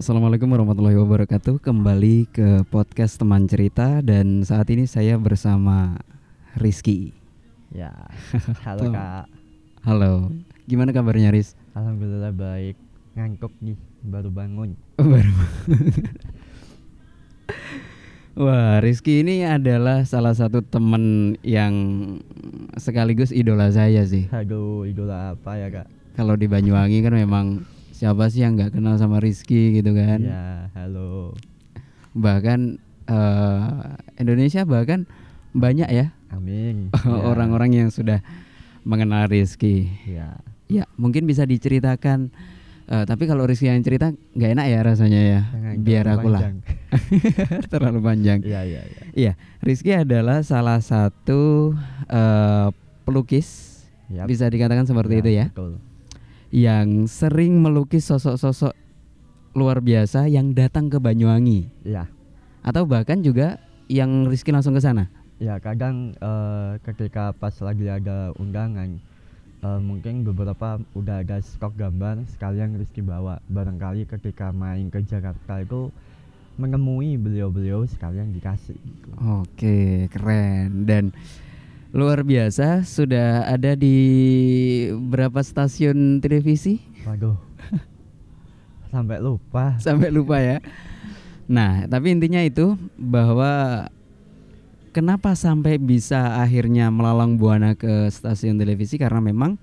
Assalamualaikum warahmatullahi wabarakatuh. Kembali ke podcast teman cerita dan saat ini saya bersama Rizky. Ya, halo kak. Halo. Gimana kabarnya Riz? Alhamdulillah baik. Ngantuk nih, baru bangun. Baru. Wah, Rizky ini adalah salah satu temen yang sekaligus idola saya sih. Aduh, idola apa ya kak? Kalau di Banyuwangi kan memang siapa sih yang nggak kenal sama Rizky gitu kan? Ya, halo. Bahkan eh, Indonesia bahkan banyak ya Amin. Ya, orang-orang yang sudah mengenal Rizky. Ya, Ya, mungkin bisa diceritakan. eh, tapi kalau Rizky yang cerita nggak enak ya rasanya ya. jangan Biar aku lah. Terlalu panjang. Iya, iya, iya. Iya, Rizky adalah salah satu eh, pelukis. Yap. Bisa dikatakan seperti Ya, itu ya. Betul. Yang sering melukis sosok-sosok luar biasa yang datang ke Banyuwangi Ya, atau bahkan juga yang Rizky langsung ke sana. ya kadang eh, ketika pas lagi ada undangan, eh, mungkin beberapa udah ada stok gambar sekalian Rizky bawa. Barangkali ketika main ke Jakarta itu menemui beliau-beliau sekalian dikasih. gitu. Oke, keren dan luar biasa sudah ada di berapa stasiun televisi? Waduh. Sampai lupa. Sampai lupa ya. Nah, tapi intinya itu bahwa kenapa sampai bisa akhirnya melalang buana ke stasiun televisi karena memang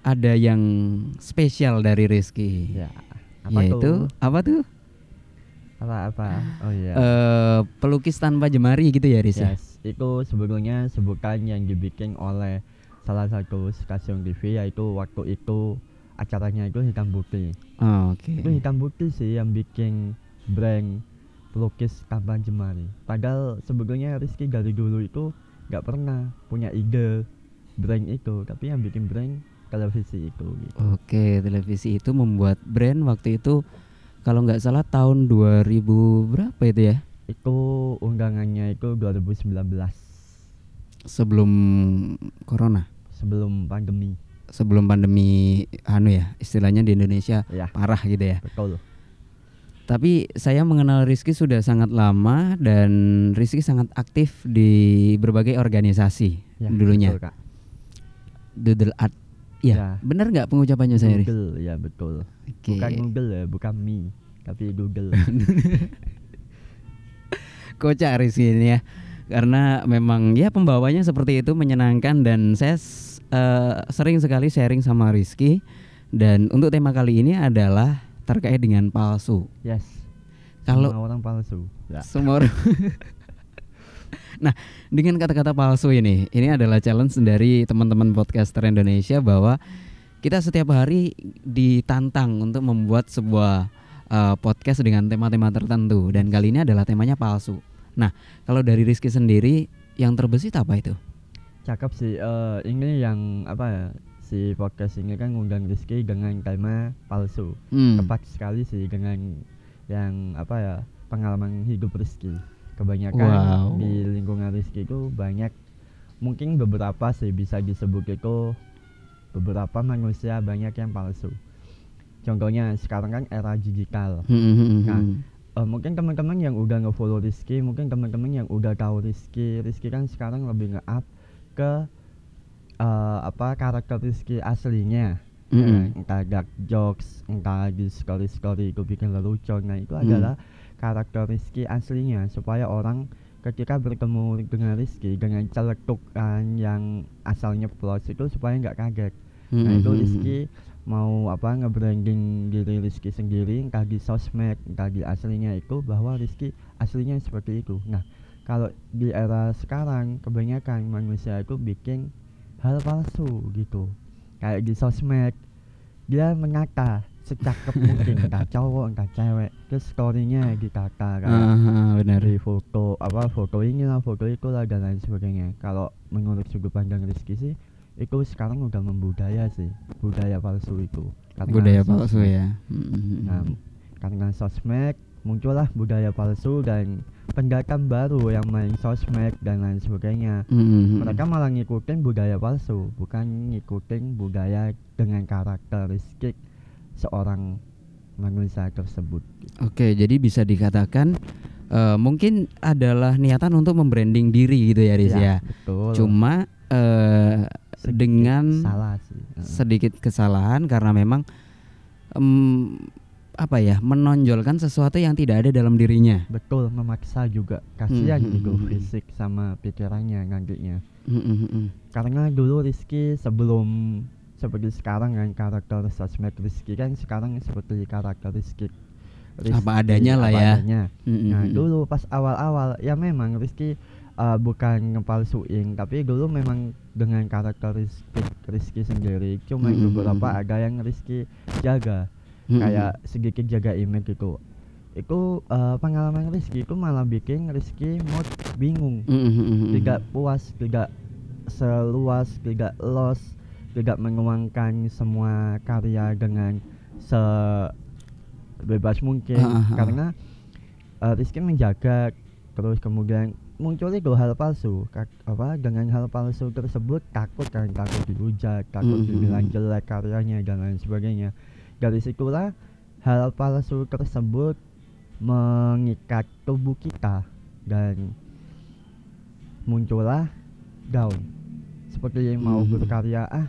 ada yang spesial dari Rizky. Ya. Apa yaitu tuh? apa tuh? Apa-apa? Oh iya. Eh, pelukis tanpa jemari gitu ya, Riz ya? Yes, itu sebetulnya sebutan yang dibikin oleh salah satu stasiun TV yaitu waktu itu acaranya itu hitam putih. Oh, Oke. Itu hitam putih sih yang bikin brand pelukis tanpa jemari. Padahal sebetulnya Rizky dari dulu itu nggak pernah punya ide brand itu, tapi yang bikin brand televisi itu. Gitu. Oke, televisi itu membuat brand waktu itu kalau nggak salah tahun 2000 berapa itu ya? Itu undangannya itu 2019 Sebelum corona, sebelum pandemi. sebelum pandemi anu ya, istilahnya di Indonesia Ya, parah gitu ya. betul. Tapi saya mengenal Rizky sudah sangat lama dan Rizky sangat aktif di berbagai organisasi Ya, dulunya. betul, Kak. Doodle Art. Ya, Ya. benar nggak pengucapannya saya? Google ya betul. Oke. Bukan Google ya, bukan Mi, tapi Google. kocak Rizky ini ya karena memang ya pembawanya seperti itu menyenangkan dan saya eh, sering sekali sharing sama Rizky dan untuk tema kali ini adalah terkait dengan palsu yes. Kalau- orang palsu. Ya. semua orang nah dengan kata-kata palsu ini ini adalah challenge dari teman-teman podcaster Indonesia bahwa kita setiap hari ditantang untuk membuat sebuah eh, podcast dengan tema-tema tertentu dan kali ini adalah temanya palsu. Nah, kalau dari Rizky sendiri yang terbesit apa itu? Cakep sih. eh ini yang apa ya? Si podcast ini kan ngundang Rizky dengan tema palsu. Hmm. Tepat sekali sih dengan yang apa ya? Pengalaman hidup Rizky. Kebanyakan Wow. di lingkungan Rizky itu banyak mungkin beberapa sih bisa disebut itu beberapa manusia banyak yang palsu. Contohnya sekarang kan era digital. Hmm, hmm, hmm, Nah, hmm. Eh, mungkin teman-teman yang udah nge-follow Rizky, mungkin teman-teman yang udah tahu Rizky, Rizky kan sekarang lebih nge-up ke eh, apa karakter Rizky aslinya. Ya Mm-mm. kan? entah dark jokes, entah di story-story itu bikin lelucon. Nah, itu Hmm. adalah karakter Rizky aslinya supaya orang ketika bertemu dengan Rizky dengan celetukan yang asalnya plus itu supaya nggak kaget. Hmm, Nah itu hmm, Rizky mau apa nge-branding diri Rizky sendiri entah di sosmed entah di aslinya itu bahwa Rizky aslinya seperti itu. Nah kalau di era sekarang kebanyakan manusia itu bikin hal palsu gitu kayak di sosmed dia menyata secakep mungkin entah cowok entah cewek terus storynya hmm. kayak Ah, ah, benar. dari foto apa foto ini lah foto itu lah dan lain sebagainya kalau menurut sudut pandang Rizky sih itu sekarang udah membudaya sih budaya palsu itu Karena Budaya sosmed. palsu ya. Hmm, hmm, hmm. nah karena sosmed muncullah budaya palsu dan pendatang baru yang main sosmed dan lain sebagainya Hmm, hmm, hmm. mereka malah ngikutin budaya palsu bukan ngikutin budaya dengan karakteristik seorang manusia tersebut. Oke, jadi bisa dikatakan uh, mungkin adalah niatan untuk membranding diri gitu ya, Riz ya. Betul. Cuma uh, Sedikit dengan salah sih. Sedikit kesalahan karena memang em, apa ya menonjolkan sesuatu yang tidak ada dalam dirinya. Betul, memaksa juga. Kasihan Hmm, gitu hmm, hmm. fisik sama pikirannya nantinya. Mm, mm, mm, mm. Karena dulu Rizky sebelum seperti sekarang kan karakter sosmed Rizky kan sekarang seperti karakter Rizky. Rizky Apa adanya lah apa ya. adanya. Mm, mm, Nah dulu pas awal-awal ya memang Rizky uh, bukan ngepalsuin tapi dulu memang dengan karakter Rizky, Rizky sendiri cuma Mm, mm, beberapa ada yang Rizky jaga Mm, mm, kayak sedikit jaga image gitu itu uh, pengalaman Rizky itu malah bikin Rizky mood bingung mm, mm, mm, mm, mm. tidak puas tidak seluas tidak los tidak menguangkan semua karya dengan sebebas mungkin ah. karena uh, Rizky menjaga terus kemudian muncul itu hal palsu Kak- apa dengan hal palsu tersebut takut kan takut dihujat takut Mhm. dibilang jelek karyanya dan lain sebagainya dari situlah hal palsu tersebut mengikat tubuh kita dan muncullah down seperti mau Mhm. berkarya ah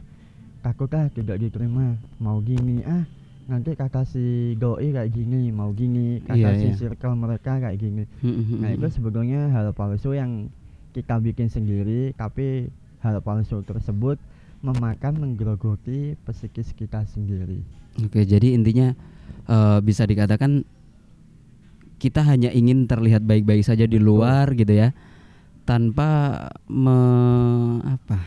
takut ah tidak diterima mau gini ah nanti kata si doi kayak gini mau gini Iya, si iya. circle mereka kayak gini Mm, mm, mm, nah itu mm. sebetulnya hal palsu yang kita bikin sendiri tapi hal palsu tersebut memakan menggerogoti psikis kita sendiri Oke, jadi intinya eh, bisa dikatakan kita hanya ingin terlihat baik-baik saja di luar gitu ya, tanpa me, apa,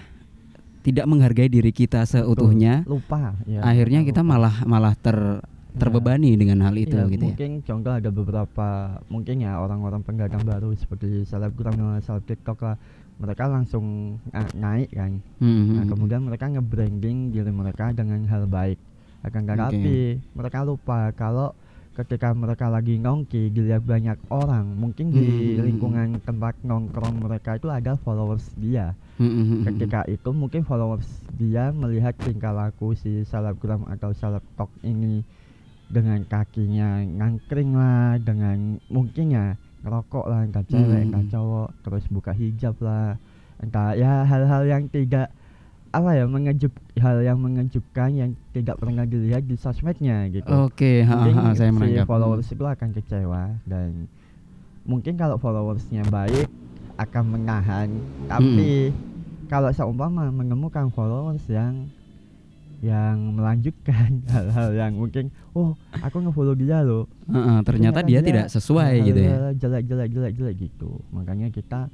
tidak menghargai diri kita seutuhnya. lupa ya Akhirnya kita lupa. malah malah ter terbebani dengan hal itu Iya, gitu ya. mungkin contoh ada beberapa mungkin ya orang-orang penggagang baru seperti selebgram seleb TikTok lah mereka langsung nga- naik kan Mm, mm, nah mm. kemudian mereka nge-branding diri mereka dengan hal baik akan tetapi mereka lupa kalau ketika mereka lagi nongki dilihat banyak orang mungkin di Hmm. lingkungan tempat nongkrong mereka itu ada followers dia ketika itu mungkin followers dia melihat tingkah laku si selebgram atau selebtok ini dengan kakinya ngangkring lah dengan mungkin ya ngerokok lah entah cewek Hmm. entah cowok terus buka hijab lah entah ya hal-hal yang tidak apa ya mengejuk hal yang mengejutkan yang tidak pernah dilihat di sosmednya gitu. Oke, ha, ha, saya si menangkap. followers itu akan kecewa dan mungkin kalau followersnya baik akan menahan. Tapi kalau seumpama menemukan followers yang yang melanjutkan hal-hal yang mungkin oh aku ngefollow dia loh. Heeh, ternyata dia tidak sesuai gitu ya. jelek jelek jelek jelek gitu. Makanya kita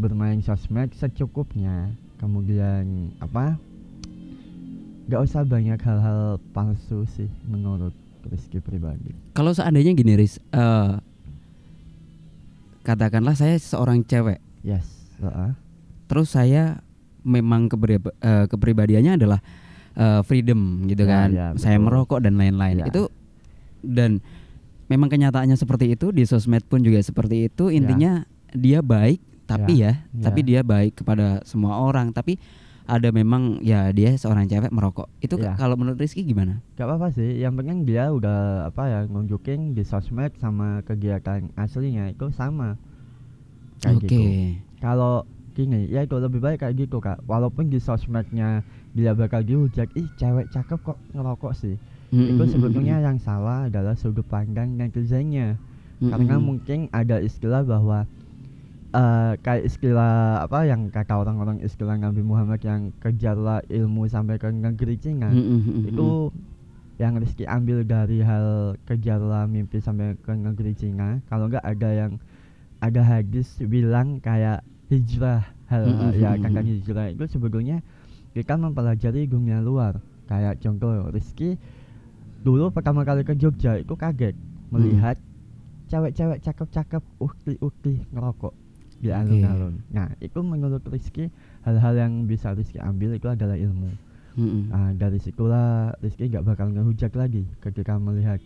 bermain sosmed secukupnya kemudian apa nggak usah banyak hal-hal palsu sih menurut Rizky pribadi Kalau seandainya gini, Riz, eh, katakanlah saya seorang cewek, yes heeh. terus saya memang keprib- eh, kepribadiannya adalah eh, freedom gitu Ya, kan, ya, saya merokok dan lain-lain. Ya. Itu dan memang kenyataannya seperti itu di sosmed pun juga seperti itu. Intinya dia baik, tapi ya, ya. tapi dia baik kepada semua orang. Tapi ada memang ya dia seorang cewek merokok. Itu Ya. kalau menurut Rizky gimana? Gak apa-apa sih, yang penting dia udah apa ya nunjukin di sosmed sama kegiatan aslinya itu sama. Kayak gitu. Kalau gini, ya itu lebih baik kayak gitu kak. Walaupun di sosmednya dia bakal dihujat, ih cewek cakep kok ngerokok sih. Mm, itu sebetulnya yang salah adalah sudut pandang netizennya. mm, Karena mungkin ada istilah bahwa eh kayak istilah apa yang kata orang-orang istilah Nabi Muhammad yang kejarlah ilmu sampai ke negeri Cina. Itu yang Rizky ambil dari hal kejarlah mimpi sampai ke negeri Cina. Kalau nggak ada yang ada hadis bilang kayak hijrah hal ya tentang hijrah itu sebetulnya kita mempelajari dunia luar. Kayak contoh Rizky dulu pertama kali ke Jogja itu kaget melihat cewek-cewek cakep-cakep ukti-ukti ngerokok di alun-alun nah itu menurut Rizky hal-hal yang bisa Rizky ambil itu adalah ilmu mm, mm. Nah, dari situlah Rizky nggak bakal ngehujat lagi ketika melihat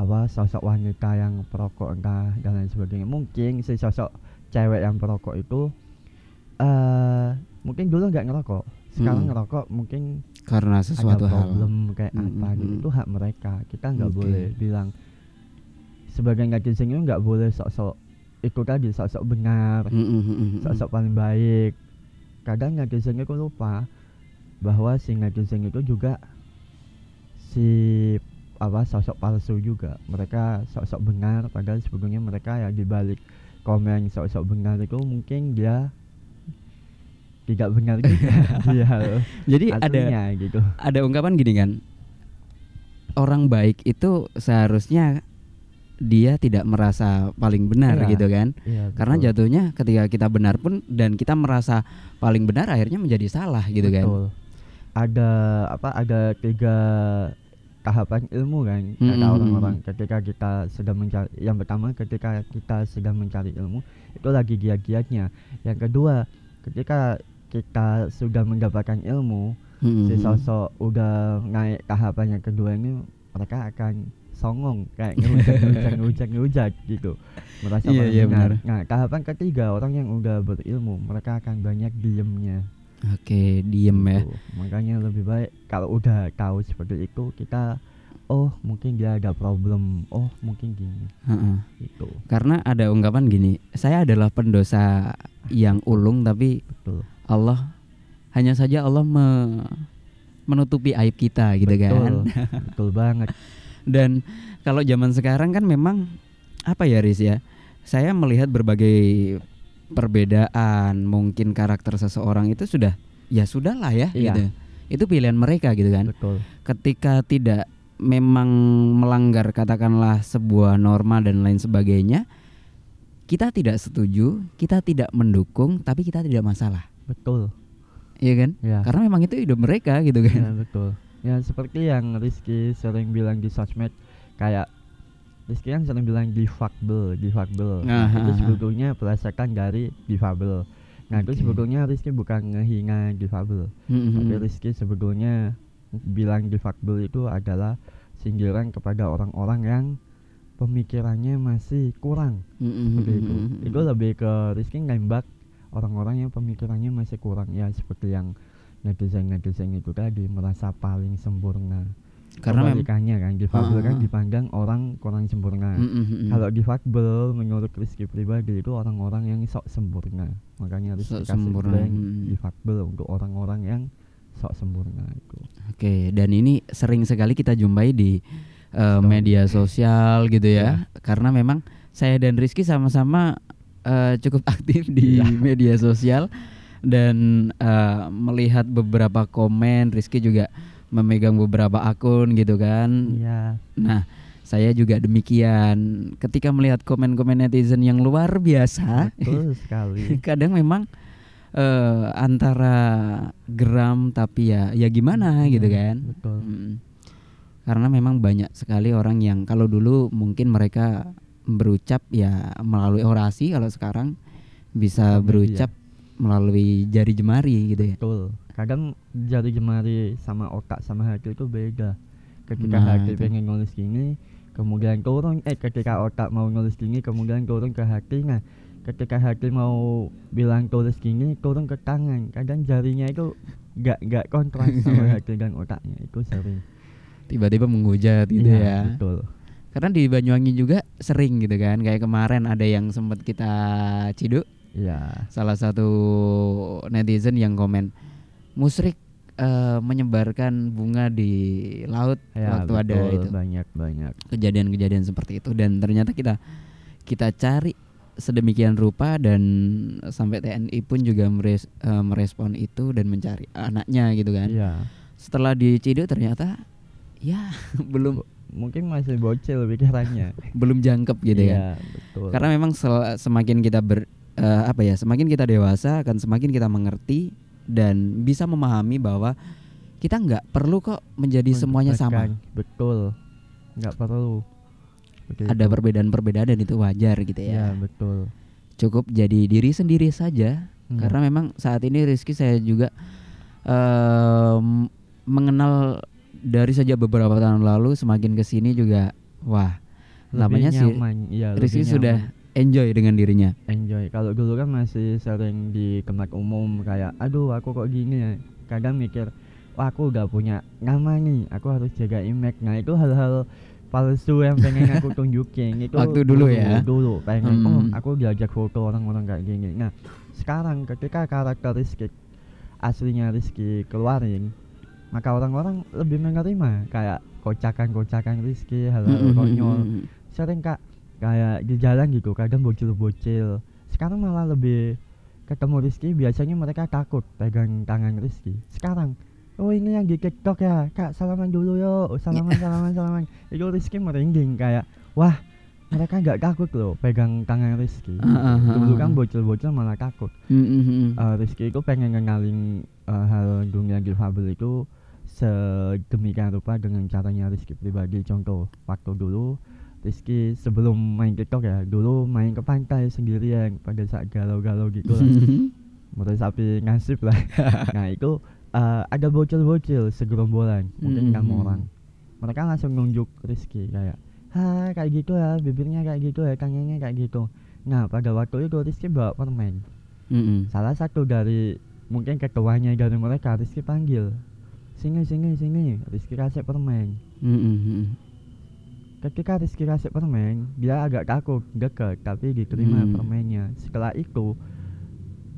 apa sosok wanita yang perokok entah dan lain sebagainya. Mungkin si sosok cewek yang perokok itu eh mungkin dulu nggak ngerokok, sekarang Mm. ngerokok mungkin karena sesuatu ada hal problem kayak Mm, apa mm, gitu itu hak mereka kita nggak Oke. boleh bilang sebagai netizen itu nggak boleh sok-sok ikut tadi sok-sok benar Mm, mm, mm, mm. sok-sok paling baik. Kadang netizen itu lupa bahwa si netizen itu juga si apa sosok palsu juga. Mereka sok-sok benar padahal sebetulnya mereka ya dibalik komen sok-sok benar itu mungkin dia tidak benar juga. Dia jadi ada gitu. ada ungkapan gini kan orang baik itu seharusnya dia tidak merasa paling benar Iya, gitu kan Iya, karena jatuhnya ketika kita benar pun dan kita merasa paling benar akhirnya menjadi salah gitu kan Betul. ada apa ada tiga tahapan ilmu kan kata Mm-mm. orang-orang ketika kita sedang mencari yang pertama ketika kita sedang mencari ilmu itu lagi giat-giatnya yang kedua ketika kita sudah mendapatkan ilmu Mm, si mm, mm. sosok udah naik tahapan yang kedua ini mereka akan songong kayak ngehujat ngehujat ngehujat ngehujat gitu. Merasa Iya, iya, benar. nah tahapan ketiga orang yang udah berilmu mereka akan banyak diemnya. Oke diem ya. Gitu. makanya lebih baik kalau udah tahu seperti itu kita oh mungkin dia ada problem oh mungkin gini. Heeh. itu karena ada ungkapan gini saya adalah pendosa yang ulung tapi betul. Allah hanya saja Allah me- menutupi aib kita gitu betul. kan. Betul banget Dan kalau zaman sekarang kan memang apa ya Riz ya? Saya melihat berbagai perbedaan, mungkin karakter seseorang itu sudah ya sudahlah ya Iya. gitu. Itu pilihan mereka gitu kan. betul Ketika tidak memang melanggar katakanlah sebuah norma dan lain sebagainya, kita tidak setuju, kita tidak mendukung, tapi kita tidak masalah. betul Iya kan? ya Karena memang itu hidup mereka gitu kan. ya betul ya seperti yang Rizky sering bilang di sosmed kayak Rizky kan sering bilang difabel difabel nah, Ah, itu sebetulnya berdasarkan dari difabel nah itu Oke. sebetulnya Rizky bukan ngehina difabel Mm-mm. Tapi Rizky sebetulnya bilang difabel itu adalah sindiran kepada orang-orang yang pemikirannya masih kurang Mm-mm. seperti itu. Itu lebih ke Rizky nembak orang-orang yang pemikirannya masih kurang ya seperti yang netizen-netizen itu tadi merasa paling sempurna. Karena memang Kebalikannya kan difabel Ah, kan ah. dipandang orang kurang sempurna. Mm-mm. Kalau difabel menurut Rizky pribadi itu orang-orang yang sok sempurna. Makanya Rizky Sok sempurna, blank mm. difabel untuk orang-orang yang sok sempurna itu. Oke, dan ini sering sekali kita jumpai di Story. media sosial gitu ya. Iya. Karena memang saya dan Rizky sama-sama eh, cukup aktif di Iya. media sosial dan eh, melihat beberapa komen, Rizky juga memegang beberapa akun gitu kan. Iya, Nah, saya juga demikian. Ketika melihat komen-komen netizen yang luar biasa, betul sekali. kadang memang eh, antara geram tapi ya ya gimana gitu Iya, kan. Betul. Mm. Karena memang banyak sekali orang yang kalau dulu mungkin mereka berucap ya melalui orasi, kalau sekarang bisa berucap melalui jari jemari gitu ya. Betul. Kadang jari jemari sama otak sama hati itu beda. Ketika Nah, hati itu. pengen nulis gini, kemudian turun eh ketika otak mau nulis gini, kemudian turun ke hati. Nah, ketika hati mau bilang tulis gini, turun ke tangan. Kadang jarinya itu nggak nggak kontras sama hati dan otaknya itu sering. Tiba-tiba menghujat gitu Iya, ya. Betul. Karena di Banyuwangi juga sering gitu kan. Kayak kemarin ada yang sempat kita ciduk Iya. salah satu netizen yang komen musrik eh, menyebarkan bunga di laut Ya, waktu ada betul, itu banyak banyak. kejadian-kejadian seperti itu dan ternyata kita kita cari sedemikian rupa dan sampai TNI pun juga meres- eh, merespon itu dan mencari anaknya gitu kan Iya. setelah diciduk ternyata ya belum Mungkin masih bocil pikirannya. belum jangkep gitu ya Iya, betul. karena memang semakin kita ber eh, apa ya semakin kita dewasa akan semakin kita mengerti dan bisa memahami bahwa kita nggak perlu kok menjadi semuanya sama Betul. Nggak perlu. Seperti ada perbedaan-perbedaan dan itu wajar gitu Iya, ya betul. cukup jadi diri sendiri saja Hmm. karena memang saat ini Rizky saya juga em, mengenal dari sejak beberapa tahun lalu semakin ke sini juga wah Lebih namanya sih. Iya, Rizky lebih sudah. Enjoy dengan dirinya enjoy. Kalau dulu kan masih sering di kemak umum kayak aduh aku kok gini ya. Kadang mikir Wah, aku udah punya nama nih aku harus jaga image nah itu hal-hal palsu yang pengen aku tunjukin itu Waktu dulu ya? dulu pengen Hmm. oh aku diajak foto orang-orang kayak gini nah sekarang ketika karakter Rizky aslinya Rizky keluarin maka orang-orang lebih menerima kayak kocakan-kocakan Rizky hal-hal Mm, mm, konyol mm, mm. sering kak kayak di jalan gitu kadang bocil-bocil. Sekarang malah lebih ketemu Rizky biasanya mereka takut pegang tangan Rizky. Sekarang oh ini yang di TikTok ya kak salaman dulu yuk. Salaman salaman salaman. Itu Rizky merinding kayak wah mereka nggak takut loh pegang tangan Rizky. Dulu kan bocil-bocil malah takut. Eh, Rizky itu pengen ngenalin eh, hal dunia difabel itu sedemikian rupa dengan caranya Rizky pribadi. Contoh waktu dulu Rizky sebelum main TikTok ya dulu main ke pantai sendirian pada saat galau-galau gitu lah. Menurut sapi ngasip lah. Nah itu eh, ada bocil-bocil segerombolan mungkin enam Mhm. orang. Mereka langsung nunjuk Rizky kayak ha kayak gitu ya bibirnya kayak gitu ya tangannya kayak gitu. Nah pada waktu itu Rizky bawa permen. Mm, mm. salah satu dari mungkin ketuanya dari mereka Rizky panggil sini sini sini. Rizky kasih permen. Mm, mm, mm. Ketika Rizky kasih permen dia agak takut deket tapi diterima Hmm. permennya setelah itu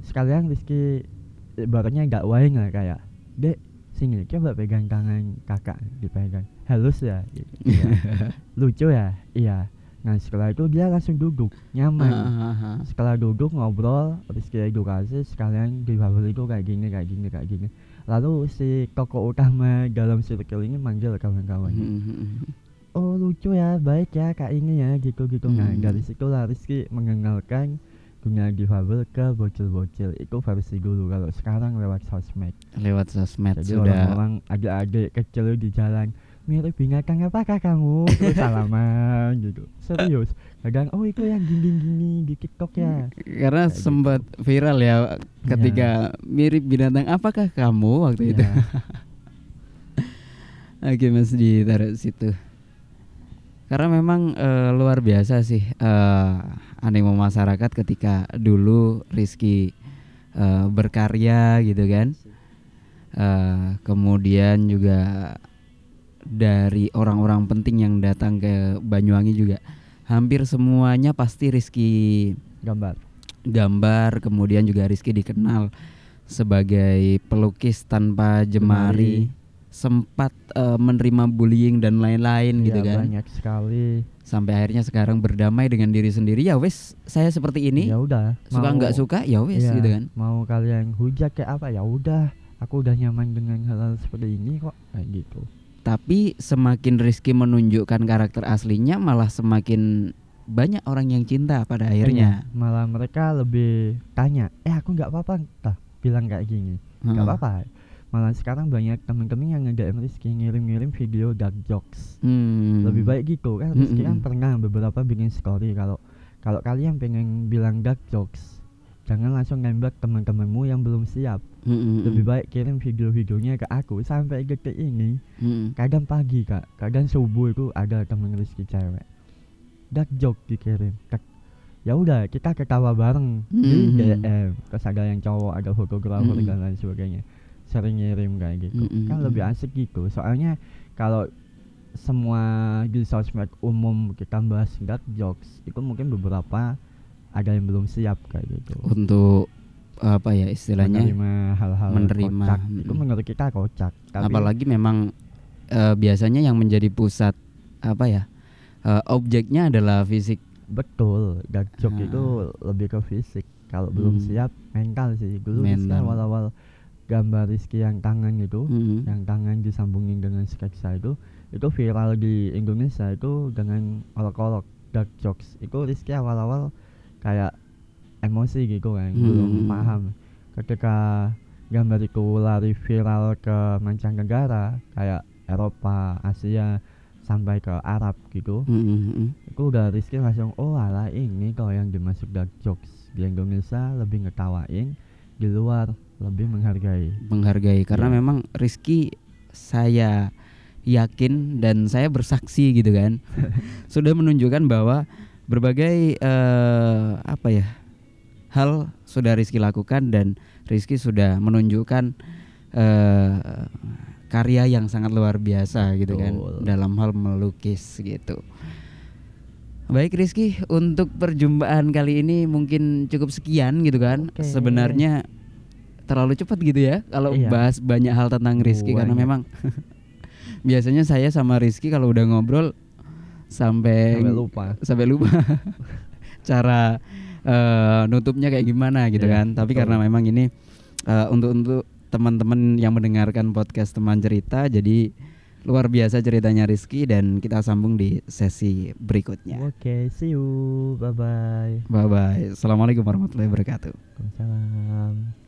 sekalian Rizky ibaratnya gak waing lah kayak dek sini coba pegang tangan kakak dipegang halus ya. Iya. lucu ya iya nah setelah itu dia langsung duduk nyaman Ah, ah, ah, ah. setelah duduk ngobrol Rizky edukasi sekalian di bubble itu kayak gini kayak gini kayak gini lalu si tokoh utama dalam circle ini manggil kawan-kawan Mm, mm, mm. Oh lucu ya baik ya kak ini ya gitu gitu nah Hmm. dari situlah Rizky mengenalkan dunia difabel ke bocil-bocil. Itu versi dulu kalau sekarang lewat sosmed. Lewat sosmed jadi sudah. orang-orang adik-adik kecil di jalan mirip binatang apakah kamu? Terus salaman gitu. Serius. Kadang oh itu yang gini-gini di TikTok ya. Karena Kayak gitu. sempat viral ya ketika mirip binatang apakah kamu? waktu itu. Iya. oke mas ditaruh situ karena memang eh, luar biasa sih eh, animo masyarakat ketika dulu Rizky eh, berkarya gitu kan. Eh, kemudian juga dari orang-orang penting yang datang ke Banyuwangi juga. Hampir semuanya pasti Rizky gambar. gambar kemudian juga Rizky dikenal sebagai pelukis tanpa jemari sempat eh, menerima bullying dan lain-lain gitu Iya, kan. banyak sekali. Sampai akhirnya sekarang berdamai dengan diri sendiri. Ya wes saya seperti ini. Ya udah suka nggak suka? Ya wes iya, gitu kan. mau kalian hujat kayak apa? Ya udah aku udah nyaman dengan hal-hal seperti ini kok. Kayak gitu. Tapi semakin Rizky menunjukkan karakter aslinya malah semakin banyak orang yang cinta pada akhirnya. Iya, malah mereka lebih tanya eh aku nggak apa-apa. Tah bilang kayak gini. Nggak Heeh. apa-apa malah sekarang banyak temen-temen yang nge-DM Rizky ngirim-ngirim video dark jokes Hmm. lebih baik gitu kan Rizky kan Mm-mm. pernah beberapa bikin story kalau kalau kalian pengen bilang dark jokes jangan langsung nembak teman-temanmu yang belum siap Mm-mm. lebih baik kirim video-videonya ke aku sampai detik ini Mm-mm. kadang pagi kak kadang subuh itu ada temen Rizky cewek dark joke dikirim ya udah kita ketawa bareng di Mhm. DM terus ada yang cowok ada fotografer Mhm. dan lain sebagainya sering ngirim kayak gitu Mhm. kan lebih asik gitu soalnya kalau semua di sosmed umum kita bahas dark jokes itu mungkin beberapa ada yang belum siap kayak gitu untuk apa ya istilahnya menerima hal-hal menerima, kocak itu mm. menurut kita kocak tapi apalagi memang eh, biasanya yang menjadi pusat apa ya eh, objeknya adalah fisik betul dark joke Ah. itu lebih ke fisik kalau belum Hmm. siap mental sih dulu Mental. awal-awal gambar Rizky yang tangan itu Mm. yang tangan disambungin dengan sketsa itu itu viral di Indonesia itu dengan olok-olok dark jokes itu Rizky awal-awal kayak emosi gitu kan belum Hmm. paham ketika gambar itu lari viral ke mancanegara kayak Eropa Asia sampai ke Arab gitu Mm, mm, mm. itu udah Rizky langsung oh alah ini kalau yang dimasuk dark jokes di Indonesia lebih ngetawain di luar lebih menghargai menghargai karena Iya. memang Rizky saya yakin dan saya bersaksi gitu kan sudah menunjukkan bahwa berbagai eh, apa ya hal sudah Rizky lakukan dan Rizky sudah menunjukkan eh, karya yang sangat luar biasa gitu kan Betul. dalam hal melukis gitu. Baik Rizky, untuk perjumpaan kali ini mungkin cukup sekian gitu kan. Oke. Sebenarnya terlalu cepat gitu ya kalau Iya. bahas banyak hal tentang Rizky karena Banyak. memang biasanya saya sama Rizky kalau udah ngobrol sampai Sampai lupa. sampai lupa cara eh, nutupnya kayak gimana gitu Iya, kan. Tapi betul. karena memang ini eh, untuk untuk teman-teman yang mendengarkan podcast teman cerita jadi luar biasa ceritanya Rizky dan kita sambung di sesi berikutnya. Oke, see you. Bye bye. Bye bye. Assalamualaikum warahmatullahi wabarakatuh. Waalaikumsalam.